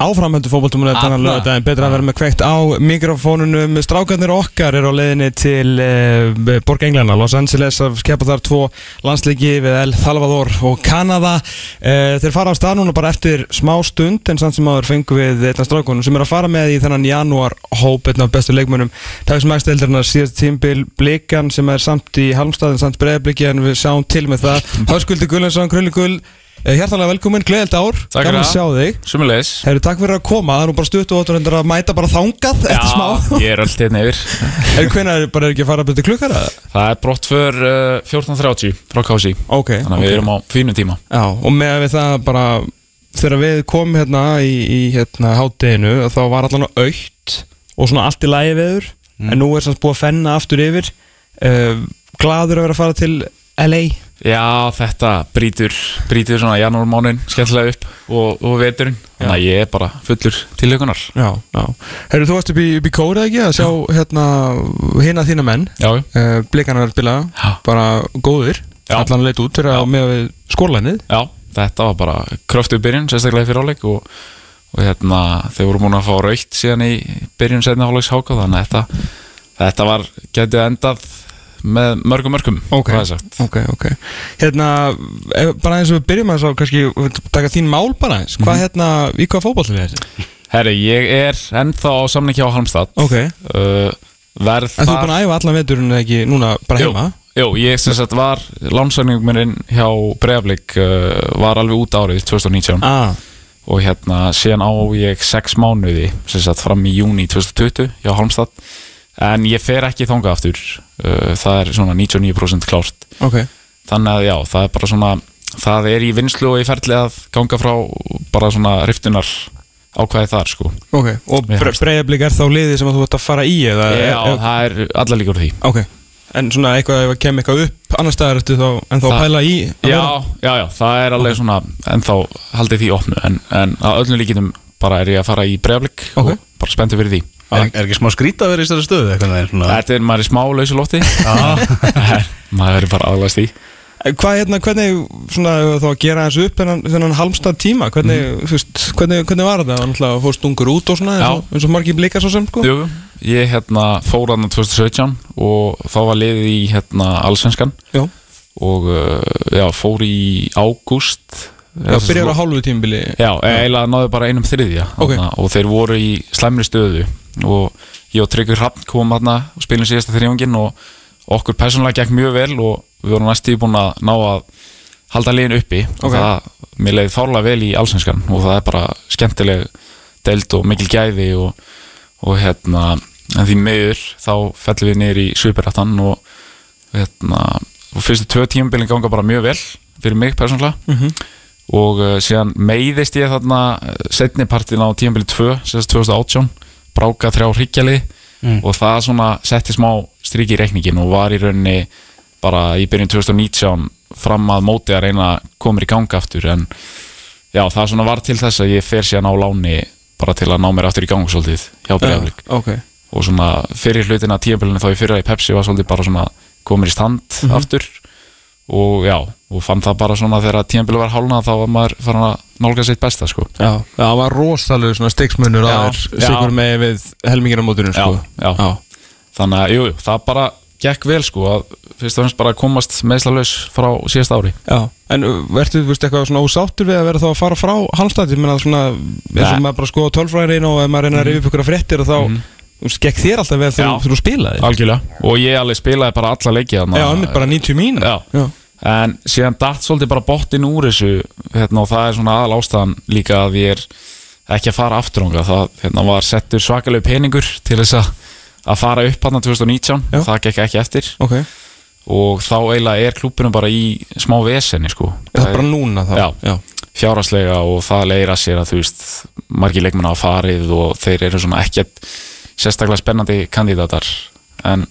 áframhöndu fótboltum og þannig að það er betra að vera með kveikt á mikrofónunum. Strákarnir okkar er á leiðinni til uh, Borg Englana, Los Angeles að skepa þar tvo landsleiki við El Salvador og Kanada. Uh, þeir fara á stað núna bara eftir smá stund en samt sem áður fengum við einna strákunum sem er að fara með í þennan janúar hóp einn af bestu leikmönum dagsmægsteildarinnar síðast tímbil Blikan sem er samt í Halmstad en samt breiðabliki en við sjáum til með það. Háskuldi Gullansson, Krulli Eh, Hjartalega velkomin, gleðild ár, Takk fyrir að sjá þig. Sumulegis Herru, takk fyrir að koma, það er nú bara stutt og ótrúindur að mæta bara þangað eftir smá. Já, ég er alltaf hérna yfir. Er hvernig er bara ekki að fara að byrja klukkar eða? Það er brott för uh, 14.30 frá Kási Ok, Þannig að ok. við erum á fínum tíma. Já, og með við það bara þegar við komum hérna í, í hérna hátteginu þá var allan á aukt og svona allt í lægi viður en nú er samt búið að fenna aftur yfir. Uh, gladur að vera að fara til LA Já, þetta brýtur, brýtur svona janúarmánin skemmtilega upp og, og veturinn. Þannig að ég er bara fullur tilökunar Já, já. Herru, þú varst upp í, í kóra ekki að sjá hérna hina þína menn. Uh, Blikanar að spila Já. bara góðir Já. allan leit út fyrir að með skórlænið já, þetta var bara kröftu byrjun, sérstaklega í fyriráleik og, og hérna, þeir voru múin að fá raukt síðan í byrjun setna hálfleiks háka þannig að þetta, þetta var, getið endað með mörgum mörgum Ok, ok, ok. Hérna, ef, bara eins og við byrjum að kannski taka þín mál bara eins. Hvað hérna, í hvað fótboll er þetta? Herri, ég er ennþá á samningi á Halmstad. Ok, uh, verð en þú er búin að æfa allan veturinn ekki núna bara Jú, heima? jú, ég sem sagt var lánsækningum minn hjá Breiðablík uh, var alveg út árið 2019 Ah, og hérna síðan á ég 6 mánuði sem sagt fram í júni 2020 hjá Halmstad en ég fer ekki þangað aftur. Uh, það er svona 99% klárt. Ok. Þannig að já, það er bara svona það er í vinslu og í ferli að ganga frá bara svona riftunar ákvæði þar sko. Ok, og Mér bre finnst breyðablík er þá liðið sem þú ert að fara í eða? já, ef- það er allar líkur því. Ok, en svona eitthvað ef að kem eitthvað upp annar staðar ertu þá en þá Það- pæla í já, já, já, það er alveg svona ennþá haldið því opnu en, en að öllum líkinum bara er ég að fara í bregðarblik og bara spenntu fyrir því Er, er ekki smá skrít að vera í þessari stöðu eitthvað það svona? Þetta er maður í smá lausu lofti maður verður bara aðlast í En Hvað hérna, hvernig svona þá að gera þessu upp þennan, þennan halmstað tíma hvernig, þú veist, hvernig, hvernig var þetta? Það fórst ungur út og svona eins og, eins og margir blikar svo sem sko. Jú, ég hérna fór hann 2017 og þá var liðið í hérna allsvenskan. Já, og uh, já, fór í ágúst. Já byrjar á hálfu tímabili. Já, eiginlega náðu bara einum þriðja Ok. þarna, og þeir voru í slæmri stöðu og ég og Tryggur Hrafn komum þarna og spilum síðasta þrjóngin og okkur persónulega gekk mjög vel og við vorum næstu búin að ná að halda liðin uppi Ok. og það, mér leiði fárlega vel í allsvenskan og það er bara skemmtileg deild og mikil gæði og, og hérna en því meður þá fellum við niður í superrættan og hérna og fyrstu tvö tímabilin ganga bara mjög vel fyrir mig persónulega Mhm. og uh, síðan meiðist ég þarna uh, setni partin á tímabili 2 sérst 2018, bráka þrjá hryggjalið Mm. og það svona setti smá strík í reikningin og var í rauninni bara í byrjun 2019 fram að móti að reyna að koma í ganga aftur en já það svona var til þess að ég fer síðan á láni bara til að ná mér aftur í gang svolítið hjá Breiðablík Ok, og svona fyrir hlutina tímabilinu þá ég fyrir að í Pepsi var svolítið bara svona komir í stand Mhm. aftur og já, og fann það bara svona þegar tímabilinu var hálna þá var maður farin að nálga sitt besta sko. Já, já, það var rosalega svona stiksmunur Já, aður já. sigur með við helmingina móturinn sko. Já, já. þannig að jú, jú, það bara gekk vel sko að fyrst og fremst bara komast meðslalaus frá síðast ári. Já, en uh, verður þú veist eitthvað svona ósáttur við að vera þá að fara frá Halmstad, ég meina svona eins og maður bara skoða tölfræðin og ef maður reynar að rifja upp ykkur að fréttir og þá, þú veist, gekk þér alltaf vel þegar Já. þú- spilaði algjörlega. Og ég alveg spilaði bara alla leiki þarna. Já, bara 90 mín Já. já, en síðan datt svolítið bara bottin úr þessu hérna, og það er svona aðal ástæðan líka að ég er ekki að fara afturanga það hérna, var settur svakalegu peningur til þess að að fara upp hann 2019 Já. það gekk ekki eftir. Ok. Og þá eiginlega er klúbunum bara í smá vesenni sko. Það er bara núna þá? Já. já. fjárhagslega og það leira sér að þú veist margir leikmenn hafa farið og þeir eru svona ekkert sérstaklega spennandi kandidatar. En,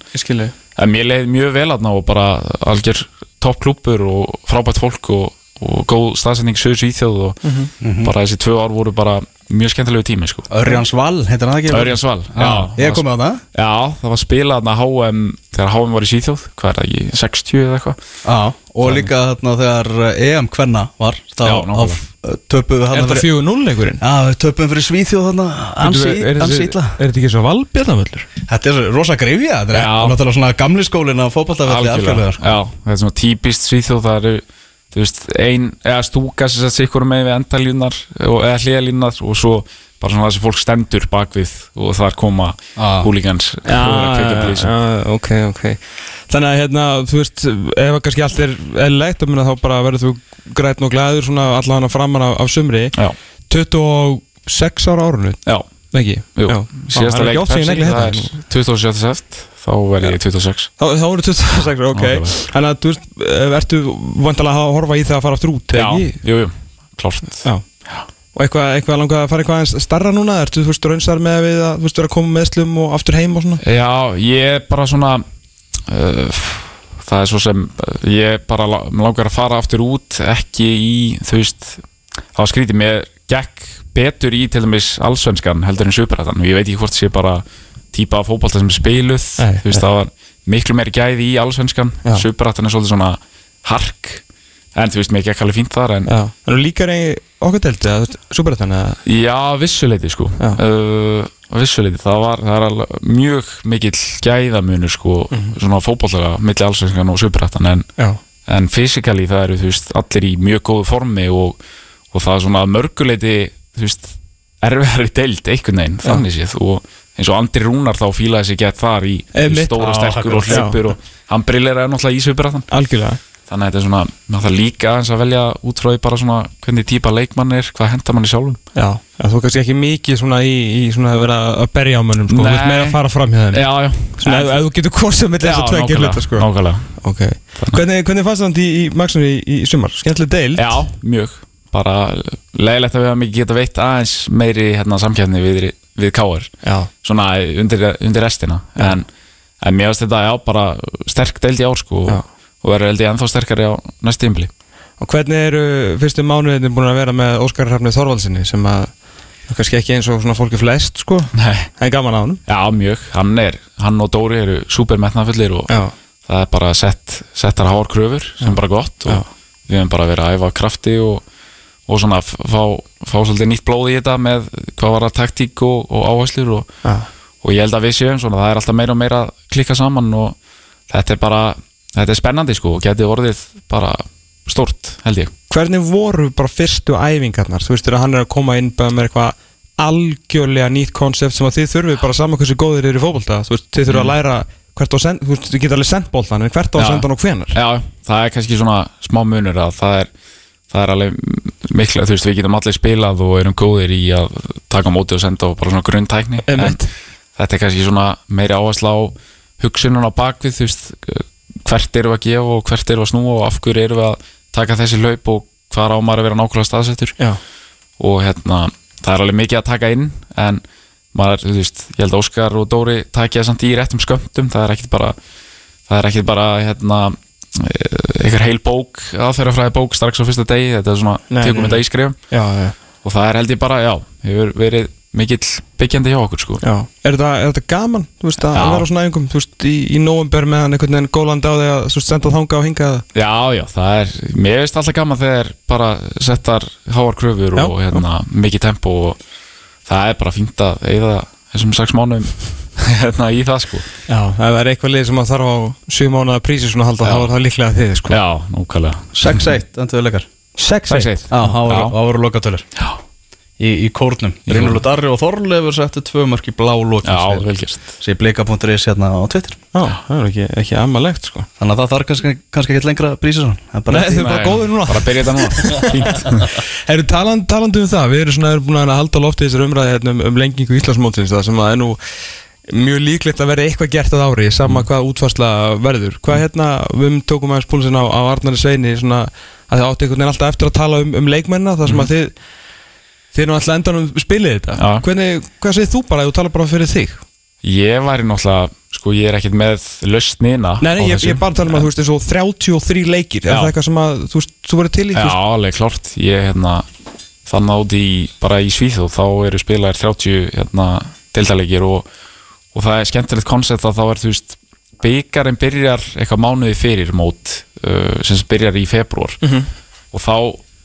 en mér leið mjög vel aðna og bara algjör topp klúbur og frábært fólk og, og góð staðsending sögur svíþjóð og bara þessi tvö ár voru bara mjög skemmtilegu tími sko. Örjans Val, heitir hann það ekki? Örjans Val Já, ég kom á það Já, það var spilað þarna HM þegar HM var í Svíþjóð, hvað er það ekki, 60 eða eitthvað Já, og líka þarna þegar EM Kvenna var þá töpuðu Er þarna þetta fyrir 4-0 leikurinn? Já, við töpuðum fyrir Svíþjóð þarna ansi, Er illa er þetta ekki svo valbjörnavöllur? Þetta er rosa greifja, þetta er náttúrulega svona gamli skólin af sko. Já, þetta er svona típist Svíþjóð það eru, þú veist, ein eða stúka sem sett sikkur með við endalínar og, eða hliðalínar og svo bara svona það sem fólk stendur bakvið og þar koma Ah. húligans já, ok, ok. Þannig að hérna, þú veist, ef kannski allt er eðlilegt, þá þá bara verður þú grætn og glæður svona allan að framan af, af sumri. Já, 26 ára árunu, já, ekki? jú, Já. síðasta leik negli það er 27. seft þá verð ég 26 Þá, þá eru 26, ok. Þannig að þú veist, eh, ertu vantalega að horfa í það að fara aftur út, Já, ekki? jú, jú, klárt Já. Og eitthvað, eitthvað langað að fara eitthvað aðeins starra núna? Ertu, þú veist, raunsar með við að, þú veist, vera að koma með slum og aftur heim og svona? Já, ég er bara svona uh, það er svo sem ég bara langar að fara aftur út ekki í, þú veist það var skrítið, mér gekk betur í til dæmis allsvenskan heldur en superrættan og ég veit ekki hvort sé bara típa af fótbolta sem er spiluð. Nei, þú veist, það var miklu meiri gæði í allsvenskan. Superrættan er svolítið svona hark. En þú veist, mér gekk alveg fínt þar en líkar eigi okkur delti, að superrættan? Já, vissuleiti sko. Já. uh, Vissuleiti, það var það er alveg mjög mikill gæðamunur sko, Mhm. svona fótbollega milli allsvenskan og superrættan en, en fysikali það eru þú veist, allir í mjög góðu formi og, og það er svona mörguleiti þú veist, erfiðari deild einhvern veginn, þannig séð og eins og Andri Rúnar þá fílaði sig gett þar í Einmitt. stóra Já, sterkur og hlipur og hann brilleraði náttúrulega í Algjörlega. þannig að þetta er svona, maður þarf líka aðeins að velja út frá því bara svona hvernig típa leikmann er, hvað hendar manni sjálfum Já. Já, þú kannski ekki mikið svona í, í svona að vera að berja á mönnum, sko. Meira að fara fram hjá þeim. Já, já Svona ef, þú getur korsað með þess að tvekja hluta, sko. nákvæmlega Ok. Hvernig, hvernig fannst það í, í Maxum í, í sumar? Skemmtileg deild? Já, mjög Bara leiðilegt að við hafa mikið geta veitt aðeins meiri hérna, samkjæfni við, við káar Já. Svona undir, undir restina. En, en mér finnst þetta, já, bara sterk deild í ár sko Já. og verður held ég ennþá sterkari á næst tímbli Og hvernig eru fyrstu mánuðinni búin að vera með Óskar Hrafnið Þorvaldsinni sem að kannski ekki eins og svona fólki flest sko Nei. er gaman á honum? Já, mjög, hann er, hann og Dóri eru supermetnafullir og Já, það er bara sett, settar hár kröfur sem bara gott og Já. við hefum bara verið að æfa af krafti og, og svona fá, fá svolítið nýtt blóð í þetta með hvað var að taktík og, og áherslur og, já, og ég held að við séum svona, það er alltaf meira og meira að klikka saman og þetta er bara, þetta er spennandi sko og getið orðið bara stórt held ég. Hvernig voru bara fyrstu æfingarnar? Þú veist þegar hann er að koma inn með eitthvað algjörlega nýtt konsept sem að þið þurfið bara saman hversu góðir eru í fótbolta. Þú veist, þið þurfið að læra hvert á að senda, þú veist, þið geta alveg sendt boltan en hvert á að senda hann og hvenar Já, það er kannski svona smá munur að það er, það er alveg mikla, þú veist, við getum allir spilað og erum góðir í að taka móti og senda og bara svona grunntækni. En þetta er kannski svona meiri áhersla á hugsunum á bakvið, þú veist hvert eru að gefa og hvert eru að snúa og af hverju eru að taka þessi laup og hvað á maður að vera nákvæmlega staðsettur. Já, og hérna, það er alveg mikið að taka inn en maður, þú veist, ég held að Óskar og Dóri takja samt í réttum skömmtum. Það er ekkit bara það er ekkit bara, hérna einhver heil bók, aðferðafræði bók strax á fyrsta degi, þetta er svona, nei, þetta í skrifum já, já, og það er held ég bara, já, hefur verið mikill byggjandi hjá okkur, sko. Já. Er, þetta, er þetta gaman, þú veist, að vera á svona æfingum? Þú veist, í, í nóvember með hann einhvern veginn gólandi á þig að senda þanga og hinga Já, já, það er, mér veist alltaf gaman þegar bara settar háar kröfur Já, og hérna, mikið tempo og það er bara fínt að eigða þessum sex mánuðum hérna í það, sko. Já, ef það er eitthvað lið sem að þarf á 7 mánuða prísi svona halda, þá er það líklega þið, sko. Já, nákvæmlega. 6-1, endur við leikar. 6-1 6-1 Já, það voru- lokatölur. Já, Í, í kórnum. Í kórnum. Darri og Þorleifur settu tvö mörk í blá lokin já vel gert. Sér blika.is hérna á Twitter. Já, það er ekki, ekki ammalegt, sko. Þannig að það þarf kannski, kannski ekki lengra prísir svona Það er bara Nei, þau eru bara góðir núna. Bara byrja þetta núna. Erum taland, talandi um það, við erum svona erum búin að halda á lofti þessar umræði hérna, um, um lengingu Íslandsmótsins það sem að er nú mjög líklegt að vera eitthvað gert að ári sama hvað útfarsla verður. Hvað hérna, við tókum aðeins púlsinn á, á Arnari Sveini svona að þið átti einhvern veginn alltaf eftir að tala um, um leikmenna þar sem að þið þið erum alltaf endanum spilið þetta. Já. Hvernig, hvað segir þú bara, þú talar bara fyrir þig. Ég væri náttúrulega Sko ég er ekkert með lausnina Nei, nei, á ég, þessu. ég bara tala um að þú veist og 33 leikir, er Já. það eitthvað sem að þú veist, þú verður til í Já, alveg klart Ég hérna þannig áti bara í Svíþjóð þá eru spilaðir 30 hérna, deildarleikir og, og það er skemmtilegt koncept að þá er þú veist byggarinn byrjar eitthvað mánuði fyrir mót uh, sem byrjar í februar Mhm. og þá,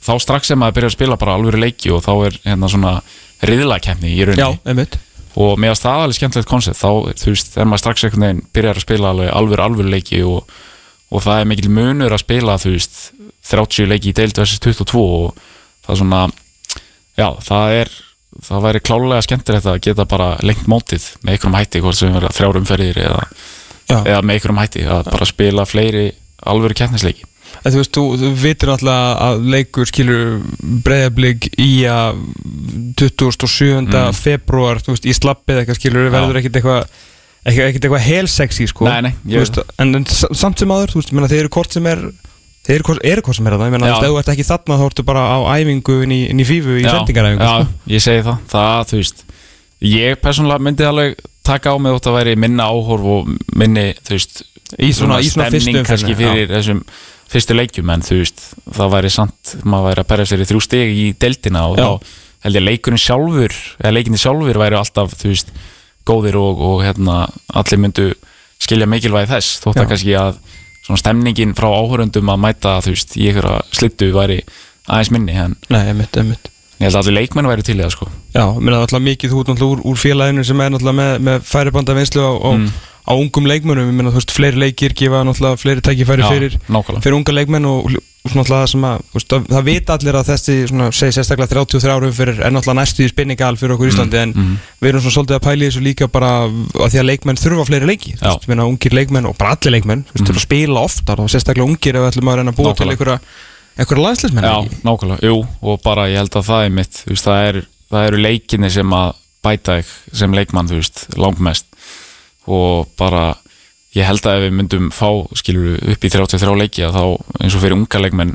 þá strax sem maður byrjar að spila bara alvöru leiki og þá er hérna svona riðlakefni í Já, rauninni einmitt. Og finnst það alveg skemmtilegt koncept. Þá, þú veist, er maður strax einhvern veginn byrjar að spila alveg alvöru alvöru leiki og, og það er mikil munur að spila þú veist, 30 leiki í deild versus 22 og það er svona já, það er það væri klálega skemmtilegt að geta bara lengt mótið með einhverjum hætti hvort sem verða þrjárum ferðir eða, eða með einhverjum hætti að bara spila fleiri alvöru keppnisleiki En þú veist, þú, vitir alltaf að leikur skilur breyðablík í að 27. Mm. februar, veist, í slappið eitthvað skilur, verður ekkit eitthvað ekkert ekkert eitthvað helsexy sko Nei, nei, veist, en, samt sem aður, þú veist, þeir eru hvort sem er þeir eru hvort sem er það, ég Já. veist, ef þú ert ekki þarna þá ertu bara á æfingu inn í, inn í fífu í Já, sendingaræfingu Já, sko. ég segi það, það, þú veist ég persónulega myndi alveg taka á mig þótt að væri minna áhorf og minni, þú veist Í svona- svona stemning kannski fyrir þessum fyrstu leikjum en þú veist, það væri samt maður væri að berja sér í þrjú stig í deildina og Já. þá held ég leikurinn sjálfur eða leikinni sjálfur væri alltaf, þú veist góðir og, og hérna allir myndu skilja mikilvægi þess þótt Já. að kannski að svona stemningin frá áhörundum að mæta, þú veist, í einhverja slittu væri aðeins minni en Nei, emitt, emitt ég held að allir leikmenn væri til í það sko Já, mér er náttúrulega mikið náttúrulega úr, úr félaginu sem er náttúrulega með, með færibanda vinslu á, á, Mm. Á ungum leikmönnum, ég meina þú veist, fleiri leikir gefa náttúrulega fleiri tækifæri fyrir, fyrir unga leikmenn og, svona náttúrulega það sem að, þú veist, það, það vita allir að þessi, svona, segi sérstaklega 33 árum fyrir er náttúrulega næstu í spinningal fyrir okkur í Íslandi en mm. við erum svona svolítið að pæla í þessu líka bara að því að leikmenn þurfa fleiri leiki, þú veist, ég meina ungir leikmenn og bara allir leikmenn, þú veist, að spila oftar og sérstaklega ungir ef við ætlum að reyna að búa til Nákvæmlega. einhverja, einhverja landslismenn Já, nákvæmlega, jú, og bara ég held að það er mitt, þú veist, það, er, það eru leikinni sem að bæta þig sem leikmann, þú veist, langmest og bara ég held að ef við myndum fá, skilur upp í 33 leiki að þá eins og fyrir unga leikmenn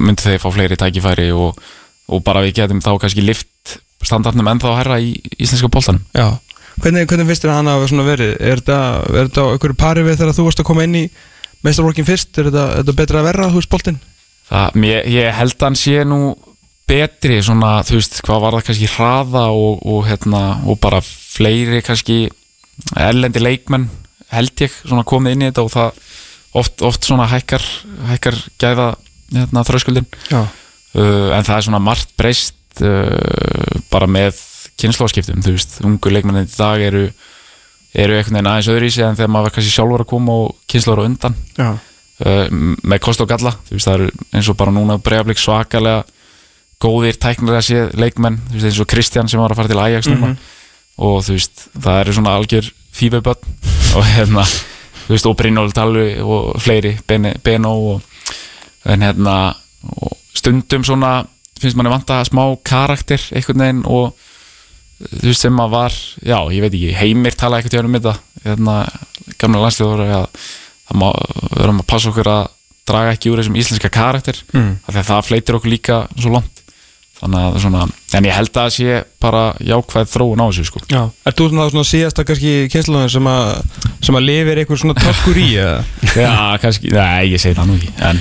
myndi þeir fá fleiri tækifæri og, og bara við getum þá kannski lift standartnum ennþá að herra í íslenska boltanum Já, hvernig, hvernig finnst þér svona verið? Er þetta, einhverju pari við þegar þú varst að koma inn í meistarvorkin fyrst? Er þetta, betra að verra, þú veist, boltinn? Það, mér, ég held að hann sé nú betri svona, þú veist, hvað var það kannski hraða og, og, hérna, og bara fleiri kannski erlendi leikmenn held ég komið inn í þetta og það oft, oft hækkar, hækkar gæða hérna, þröskuldin uh, en það er svona margt breyst uh, bara með kynnslóðskiptum, þú veist, ungu leikmennin í dag eru, eru einhvern veginn aðeins öðru í sig en þegar maður var kannski sjálfur að koma og kynnslóður á undan. Uh, með kost og galla þú veist það eru eins og bara núna bregðarblik svakalega góðir tæknilega séð leikmenn, þú veist eins og Kristján sem var að fara til Ajax núna og þú veist það eru svona algjör fífuböld og hérna þú veist og Brynjól Talvi og fleiri Beno og en hérna og stundum svona finnst manni vanta smá karakter einhvern veginn og þú veist sem að var, já ég veit ekki heimir tala eitthvað um þetta hérna, gamla landsljóður að það má, við erum að passa okkur að draga ekki úr þessum íslenska karakter Mm. af því að það fleitir okkur líka svo langt þannig að það svona, en ég held að það sé bara jákvæð þróun á þessu sko já Er þú svona, svona síðasta kannski kynnslóðin sem að sem að lifir einhver svona tökkur í eða? Já, kannski, nei, ég segi það nú ekki en,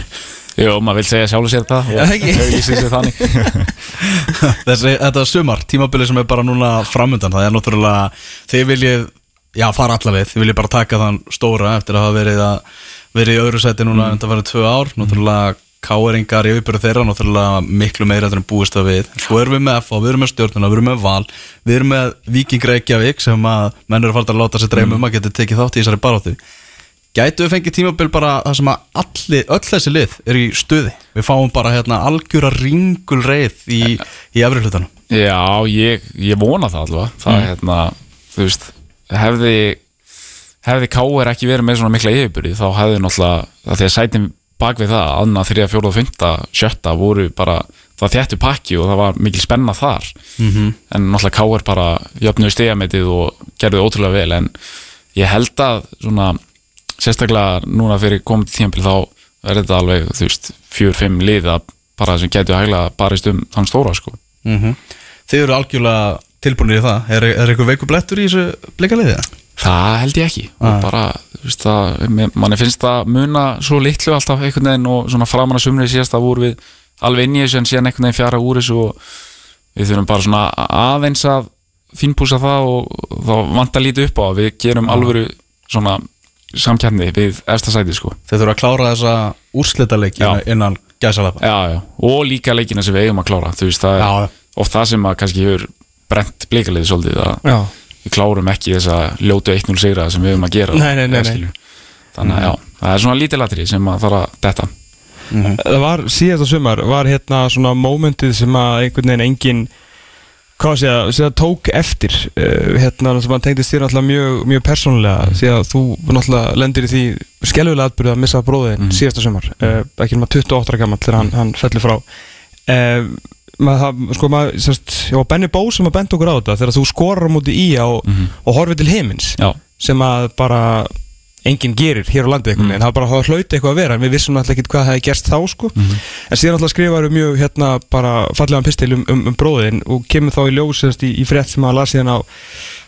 jú, maður vil segja sjálfur sér það Já, ekki. ég segi sér þannig Þessi, þetta er sumar, tímabilið sem er bara núna framundan Það er náttúrulega, þið viljið Já, fara alla við, þið viljið bara taka þann stóra Eftir að hafa verið, að, verið í öðru sæti núna mm. undan verið tvö ár Náttúrulega káeringar í viðbyrðu þeirra Náttúrulega miklu meira en búist að við. Svo erum við með F við erum með stjórnuna, við erum með Val Við erum með Viking Reykjavík Sem að menn eru farið að láta sér dreymum mm. Að geta tekið þátt í þessari baróttu Gætu við fengið tímabil bara það sem að alli, öll þessi lið er í stuði? Við fáum bara hérna algjöra ringul reið í, í efri hlutanum. Já, ég, ég vona það allavega. Það er hérna, þú veist hefði hefði Káir ekki verið með svona mikla yfirbyrði þá hefði náttúrulega, að því að sætin bak við það, annað, þriða, fjóra og fynda sjötta voru bara, það þjættu pakki og það var mikil spenna þar -hmm. en náttúrulega Káir bara jöfnuði stegametið og gerði ótrúlega vel en ég held að svona sérstaklega núna fyrir komið tímpil þá er þetta alveg, þú veist, fjör, fimm liða bara sem getur hæglega barist um þann stóra sko mm Þið eru algjörlega tilbúinir í það Er, er eitthvað veiku blettur í þessu blikaliði? Það held ég ekki og bara, það, mér- manni finnst það muna svo litlu alltaf einhvern veginn og svona framan að sumrið síðast að voru við alveg inn í þessu en síðan einhvern veginn fjara úr þessu og við þurfum bara svona aðeins að fínpúsa það og þá vantar lítið upp á að við gerum alvöru svona samkjarni við efsta sæti sko Þeir þurfa að klára þessa úrslitaleiki Já. innan gæsalappa já, já. og líka leikina sem við eigum að klára þú veist, það Já, já. er oft það sem að kannski hefur brent blíkaliði svolítið að Já, við klárum ekki þessa ljótu 1-0 sigra sem við höfum að gera Nei, nei, nei, þannig að já, það er svona lítið latri sem að þarf að detta. Það var síðasta sumar var hérna svona mómentið sem að einhvern veginn engin hvað sé að, sé að tók eftir uh, hérna sem að tengdist þér náttúrulega mjög, mjög persónulega því að þú náttúrulega lendir í því skelvilega atbyrðu að missa bróðin síðasta sumar uh, ekki nema 28 ára gammal þegar hann, hann fellur frá. Uh, maður sko maður, sérst, já, Benny Bó sem að benda okkur á þetta þegar þú skorar á móti í og, og horfið til heimins já, sem að bara enginn gerir hér á landi einhvern veginn, það var bara það hlauti eitthvað að vera en við vissum náttúrulega ekki hvað það hefði gerst þá sko en síðan náttúrulega skrifaður mjög hérna bara fallegan pistil um, um, um bróðin og kemur þá í ljós semst, í, í frétt sem að las síðan á,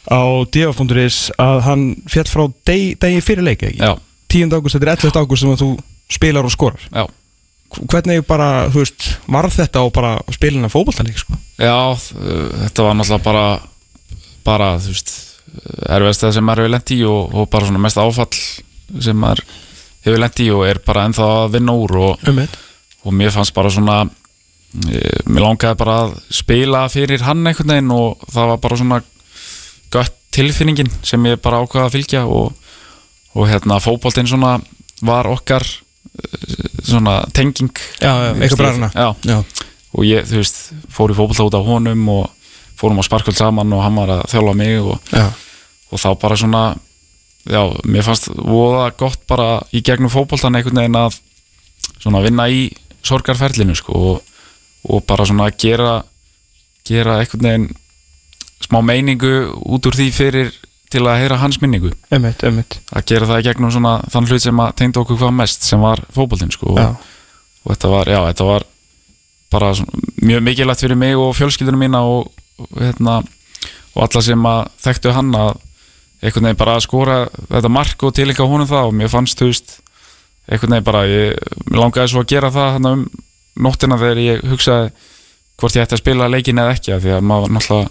á df.is að hann fjall frá degi, degi fyrir leik ekki? já, 10. ágúst, þetta er 11. ágúst sem að þú spilar og skorar já hvernig bara, þú veist, varð þetta og bara spilina fótboltanleik sko? Já, þetta var náttúrulega bara bara, þú veist erfiðast það sem maður hefur lent í og, og bara svona mest áfall sem maður hefur lent í og er bara ennþá að vinna úr og, um og mér fannst bara svona e, mér langaði bara að spila fyrir hann einhvern veginn og það var bara svona gött tilfinningin sem ég bara ákvaða að fylgja og, og hérna fótboltinn svona var okkar eh, svona tenging. Já, já, Já, og ég, veist, fór í fótbolta út af honum og fórum á sparkvöld saman og hann var að þjálfa mig og, og þá bara svona já, mér fannst voða gott bara í gegnum fótboltan einhvern veginn að svona vinna í sorgarferlinu sko og, og bara svona gera gera einhvern veginn smá meiningu út úr því fyrir til að heyra hans minningu. Um þetta að gera það í gegnum svona þann hlut sem að tengda okkur hvað mest sem var fótboltinn sko og, og þetta var, já, þetta var bara svona, mjög mikilvægt fyrir mig og fjölskyldunum mína og, og hérna og alla sem að þekktu hann að einhvern veginn bara að skora þetta mark og tilíka honum það og mér fannst þú veist, einhvern veginn bara ég langaði svo að gera það hann um nóttina þegar ég hugsaði hvort ég ætti að spila leikin eða ekki því að maður náttúrulega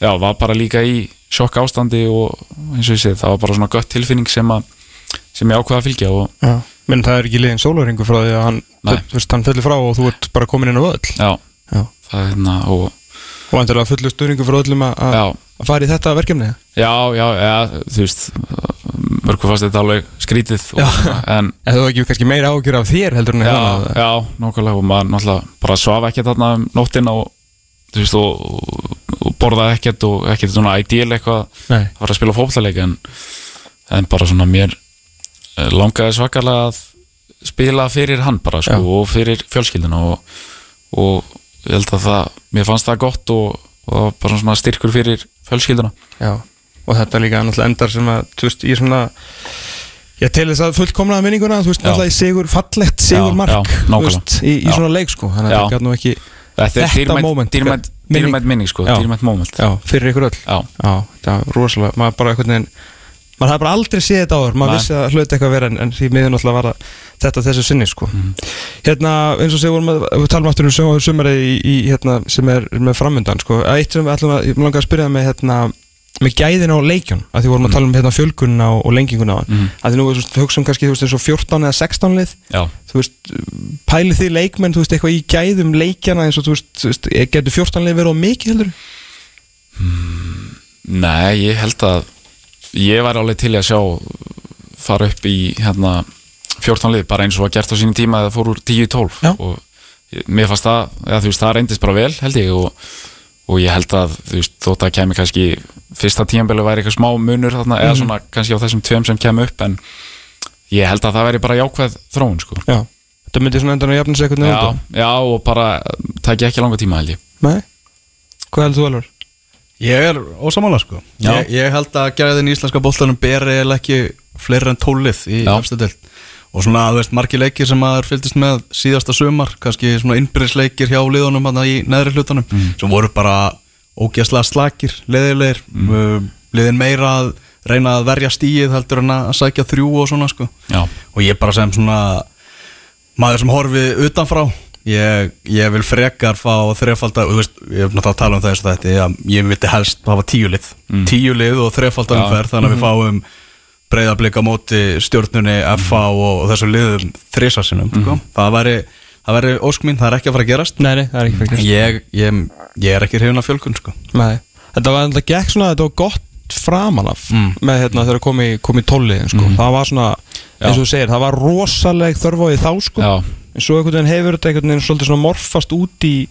já, var bara líka í sjokk ástandi og eins og ég segi, það var bara svona gött tilfinning sem að sem ég ákvaða að fylgja og Menn það er ekki liðin sólaringu frá því að hann, hann fellur frá og þú ert bara komin inn á völl. Já, Já. Það er hérna og Og endilega fullu stuðningu frá öllum að- að að fara í þetta verkefni? Já, já, já, þú veist mörgum fannst þetta alveg skrítið og, en En þú hefur ekki kannski meira ágjur af þér heldur en já, hérna? já, nokkulega og maður náttúrulega bara svaf ekki þarna um nóttina og þú veist og, borðaði ekkert og ekkert svona ideal eitthvað Nei, að fara að spila fótballleik en, en bara svona mér eh, langaði svakalega að spila fyrir hann bara sko, Já. og fyrir fjölskylduna og, og ég held að það mér fannst það gott og, og það var bara svona styrkur fyrir fjölskylduna já Og þetta líka náttúrulega endar sem að, þú veist, ég svona Ég til þess að fullkomnaða minninguna, þú veist, Já. náttúrulega í sigur, fallegt sigur mark, já, þú nákvæmlega. veist, í, í Já. svona leik, sko Þannig að Já. gæti nú ekki, Þetta er dýrmætt, dýrmætt, minning. sko, dýrmætt moment. Já, fyrir ykkur öll. Já, Já, þetta var rosalega, maður bara veginn maður hafði bara aldrei séð þetta áður. Maður Nei. vissi að hluti eitthvað vera en, en því miður náttúrulega var það þetta þessu sinni sko. Mhm. hérna eins og segjum við við talum aftur um í hérna sem er með framundan sko. Eitt sem við ætlum að, ég langar að spyrja með hérna með gæðin á leikjun, að því vorum að tala um hérna fjölgunna og, og lenginguna á Mhm. að því nú við hugsaum kannski, þú veist, eins og 14 eða 16 lið, já, þú veist pælið þið leikmenn, þú veist, eitthvað í gæðum leikjana eins og þú veist, veist getur 14 lið verið á mikið heldur? nei, ég held að ég væri alveg til að sjá fara upp í hérna 14 lið, bara eins og var gert á sínum tíma eða fór úr 10-12 Já. og mér fannst það, eða, þú veist, það reyndist bara vel held ég og, og ég held að þú veist, þótt að kemi kannski fyrsta tímabili væri eitthvað smá munur þarna, eða svona kannski á þessum tveim sem kemi upp en ég held að það væri bara jákvæð þróun sko. Já, þetta myndi svona endan að jafna sig eitthvað já, já, og bara tæki ekki langa tíma held ég. Nei, hvað heldur þú alveg? Ég er ósamála sko. Ég, ég held að gæðin í íslenska boltanum beri eða ekki fleiri en tólið í Já. Og svona, þú veist, margir leikir sem maður fylgdist með síðasta sumar, kannski svona innbyrðisleikir hjá liðunum hann í neðri hlutunum sem voru bara ógeðslega slakir leiðilegir, mm. liðin meira að reyna að verja stíið heldur en að sækja þrjú og svona sko. Og ég bara sem svona maður sem horfi utanfrá ég, ég vil frekar fá þrefaldar, þú veist, ég hef náttúrulega að tala um það eins og þetta, ég, ég vildi helst hafa tíu lið Mm. tíu lið og þrefaldar umferð þannig að við fáum breyðablika móti stjórnunni, FA og, og þessu liðum þrísasinum, mm. það væri það væri ósk mín, það er ekki að fara að gerast. Nei, nei, það er ekki fyrir ég, ég, ég er ekki hrifin af fjölkun sko. Þetta var alltaf gekk svona, þetta var gott framan af Mm. með hérna þegar komi, komi tólliðin sko. það var svona, eins og þú segir það var rosaleg þörf á því þá sko. En svo hefur þetta einhvern veginn svolítið morfast út í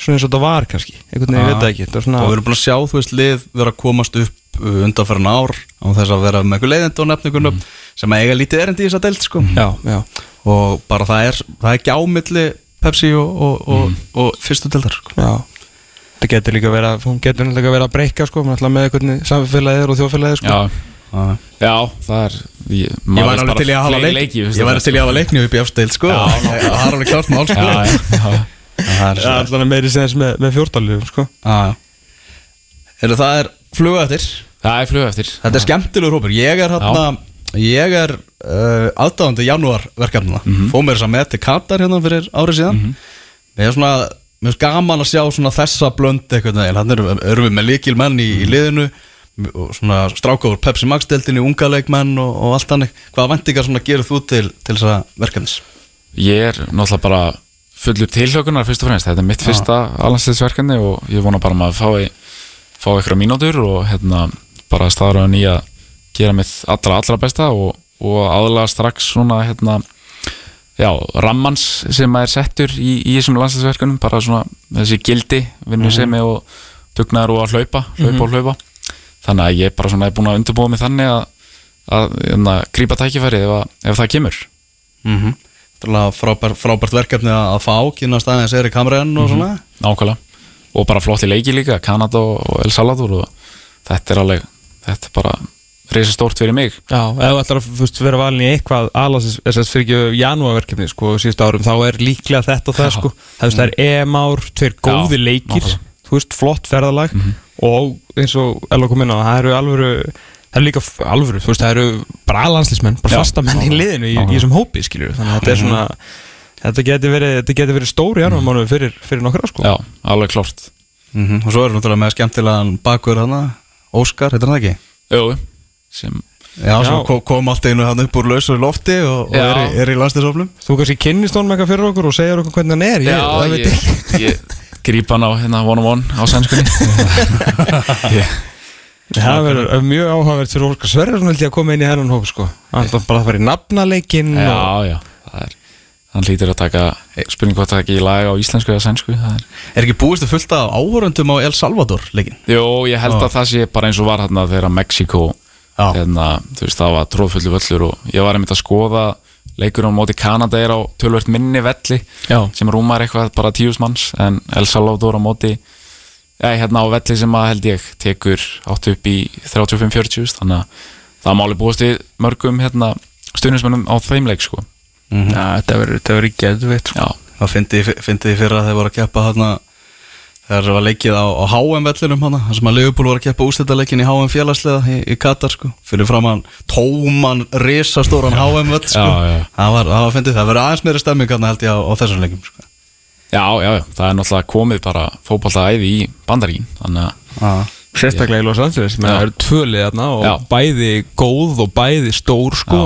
svona eins og þetta var kannski einhvern veginn, ég veit það ekki er svona, og við erum búin að sjá, þú veist, lið vera að komast upp uh, undanferðin ár á þess að vera með eitthvað leiðindi og nefn ykkur mm. sem að eiga lítið erindi í þess að deilt sko. já, já, og bara það er, það er gjámilli Pepsi og, og, og, og fyrstu deildar sko. já þetta getur líka hún getur líka verið að breyka sko, með alltaf með einhvern samfélagið er og þjóðfélagið sko. já, Já. það er Ég, Ég var alveg til í að hafa það leikni upp í afstil sko. Það er alveg klart mál svo alltaf meiri sinns með, með fjórtalið sko. Það er fluga eftir. Það er flug eftir. Þetta er skemmtilegur hópur. Ég er hérna Ég er uh, aðdáðandi janúar verkefnina Mhm. Fóð mér þess að með til Katar hérna fyrir árið síðan. Mér er svona Mér er gaman að sjá svona þessa blönd eitthvað Þannig erum, erum við með líkil menn í, í Mhm. liðinu og svona stráka úr Pepsi Max deltinni, unga leikmenn og, og allt þannig. Hvaða vendingar svona gerir þú til, til þessa verkefnis? Ég er náttúrulega bara fullur tilhlökunar fyrst og fremst, þetta er mitt fyrsta alhansliðsverkefni og ég vona bara að maður fái fá eitthvað mínútur og hérna bara staðraðan í að gera mitt allra allra besta og, og aðlaga strax svona hérna já, rammans sem er settur í, í þessum landsliðsverkunum, bara svona þessi gildi, vinnusemi og dugnaður og að hlaupa, hlaupa og hlaupa. Þannig að ég bara svona er búin að undirbúa mig þannig að, að, að grípa tækifæri ef, að, ef það kemur. Mm -hmm. Frábært, frábært verkefni að að fá kynast aðeins er í kamræðin og svona. Nákvæmlega. Og bara flotti leiki líka, Kanada og El Salvador og þetta er alveg þetta er bara reysa stórt fyrir mig. Já, ef þú ætlar að vera valin í eitthvað aðlaðsins, þess að fyrir ekki janúarverkefni sko, síðust árum, þá er líklega þetta og það sko, það, það er EM-ár tveir góði Já, leikir, nákvæmlega. þú veist, flott ferðalag. Og eins og Ella kom inn á, það eru alvöru það eru líka alvöru, þú veist, það eru bara aðlandslismenn, bara fasta menn í liðinu í, í þessum hópi, skiljur þannig að þetta er svona þetta geti verið, þetta geti verið stóri janúarmánu fyrir, fyrir nokkra sko. Já, alveg klárt. Mm og svo erum við náttúrulega með skemmtilegan bakur hana Óskar, heitir hann það ekki? Jú, sem Já, Já. svo kom, kom allt einu hann upp úr lausu lofti og, og er, er í landstisoflum Þú kannski kynnist honum eitthvað fyrir okkur og segir okkur hvernig hann er, ég, Já, ég, ekki. ég gríp hann á hérna one on one á sænskunni. Ég, Það verður mjög áhugavert fyrir Óskar ég að koma inn í hennan hóp sko Hann ætlar bara að fara í nafnaleikin og... Já, já, það er hann lítur að taka, spurning hvað taka í lag á íslensku eða sænsku það er Er ekki búist að fullta af áhörundum á El Salvador leikin? Jú, ég held að það sé bara eins og var hérna þegar Mexiko Já. hérna, þú veist, það var tróðfullu völlur og ég var einmitt að skoða leikur á móti Kanada er á tölvört minni velli Já. sem rúmar eitthvað bara tíus manns en El Salvador á móti ja, hérna á velli sem að held ég tekur átt upp í 35-40 þannig að það máli búist við mörgum hérna stuðnismennum á þeim leik sko. Já, þetta verður, þetta verður geðvitt sko. Já, Það fyndi í fyrra þegar voru að keppa hana þegar það var leikið á, á HM vellinum hana þar sem að Leopold var að keppa úrstættaleikin í HM félagslega í, í Katar sko. Fyrir fram hann tóman risastóran HM vell sko Já, já. það var, það var fyndið, það verður aðeins meiri stemming hana held ég á, á þessum leikum sko já, já, já, það er náttúrulega komið bara fótballtaæði í bandarín að. Sérstaklega í Los Angeles það eru tvölið þarna og Já. bæði góð og bæði stór sko.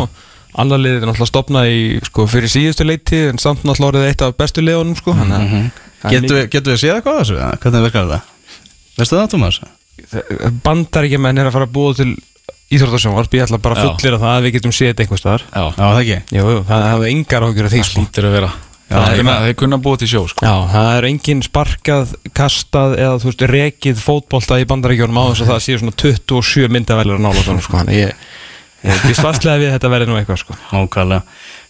Annar liðið er náttúrulega stopnað í sko fyrir síðustu leiti en samt náttúrulega orðið eitt af bestu liðunum sko þannig að það er Getum við, getum við séð eitthvað af þessu? eða? Hvernig virkar þetta? Veistu það, Thomas? mikið- Bandaríkjamenn er að fara að búa til Íþróttarsjónvarp, ég ætla bara að að það að við getum séð þetta einhvers staðar já, það ekki Jú, það hafa engar áhugjur af því þeir ég- kunna, búið til sjó sko. Já, það er engin sparkað, kastað eða þú veist, rekið fótbolta í bandaríkjónum á þess að það séu svona 27 myndavælir að nála þannig sko, þannig ég, ég býst fastlega við þetta verði nú eitthvað sko. Nákvæmlega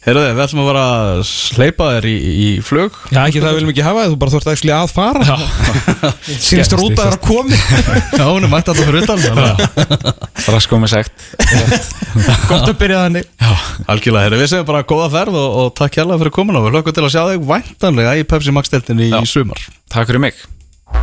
Heyrðu þið, við ætlum að vera að sleipa þér í, í flug. Já, ekki það viljum ekki hafa það, þú bara þurft actually að fara. Sýnist rúta er að komi Já, hún er mætt alltaf fyrir utan að- strax komið segt Gott að byrja þannig. Algjörlega, heyrðu, við segjum bara góða ferð og, og takk hérlega fyrir komin og við hlökkum til að sjá þig væntanlega í Pepsi Max deltinni Já. í sumar. Takk fyrir mig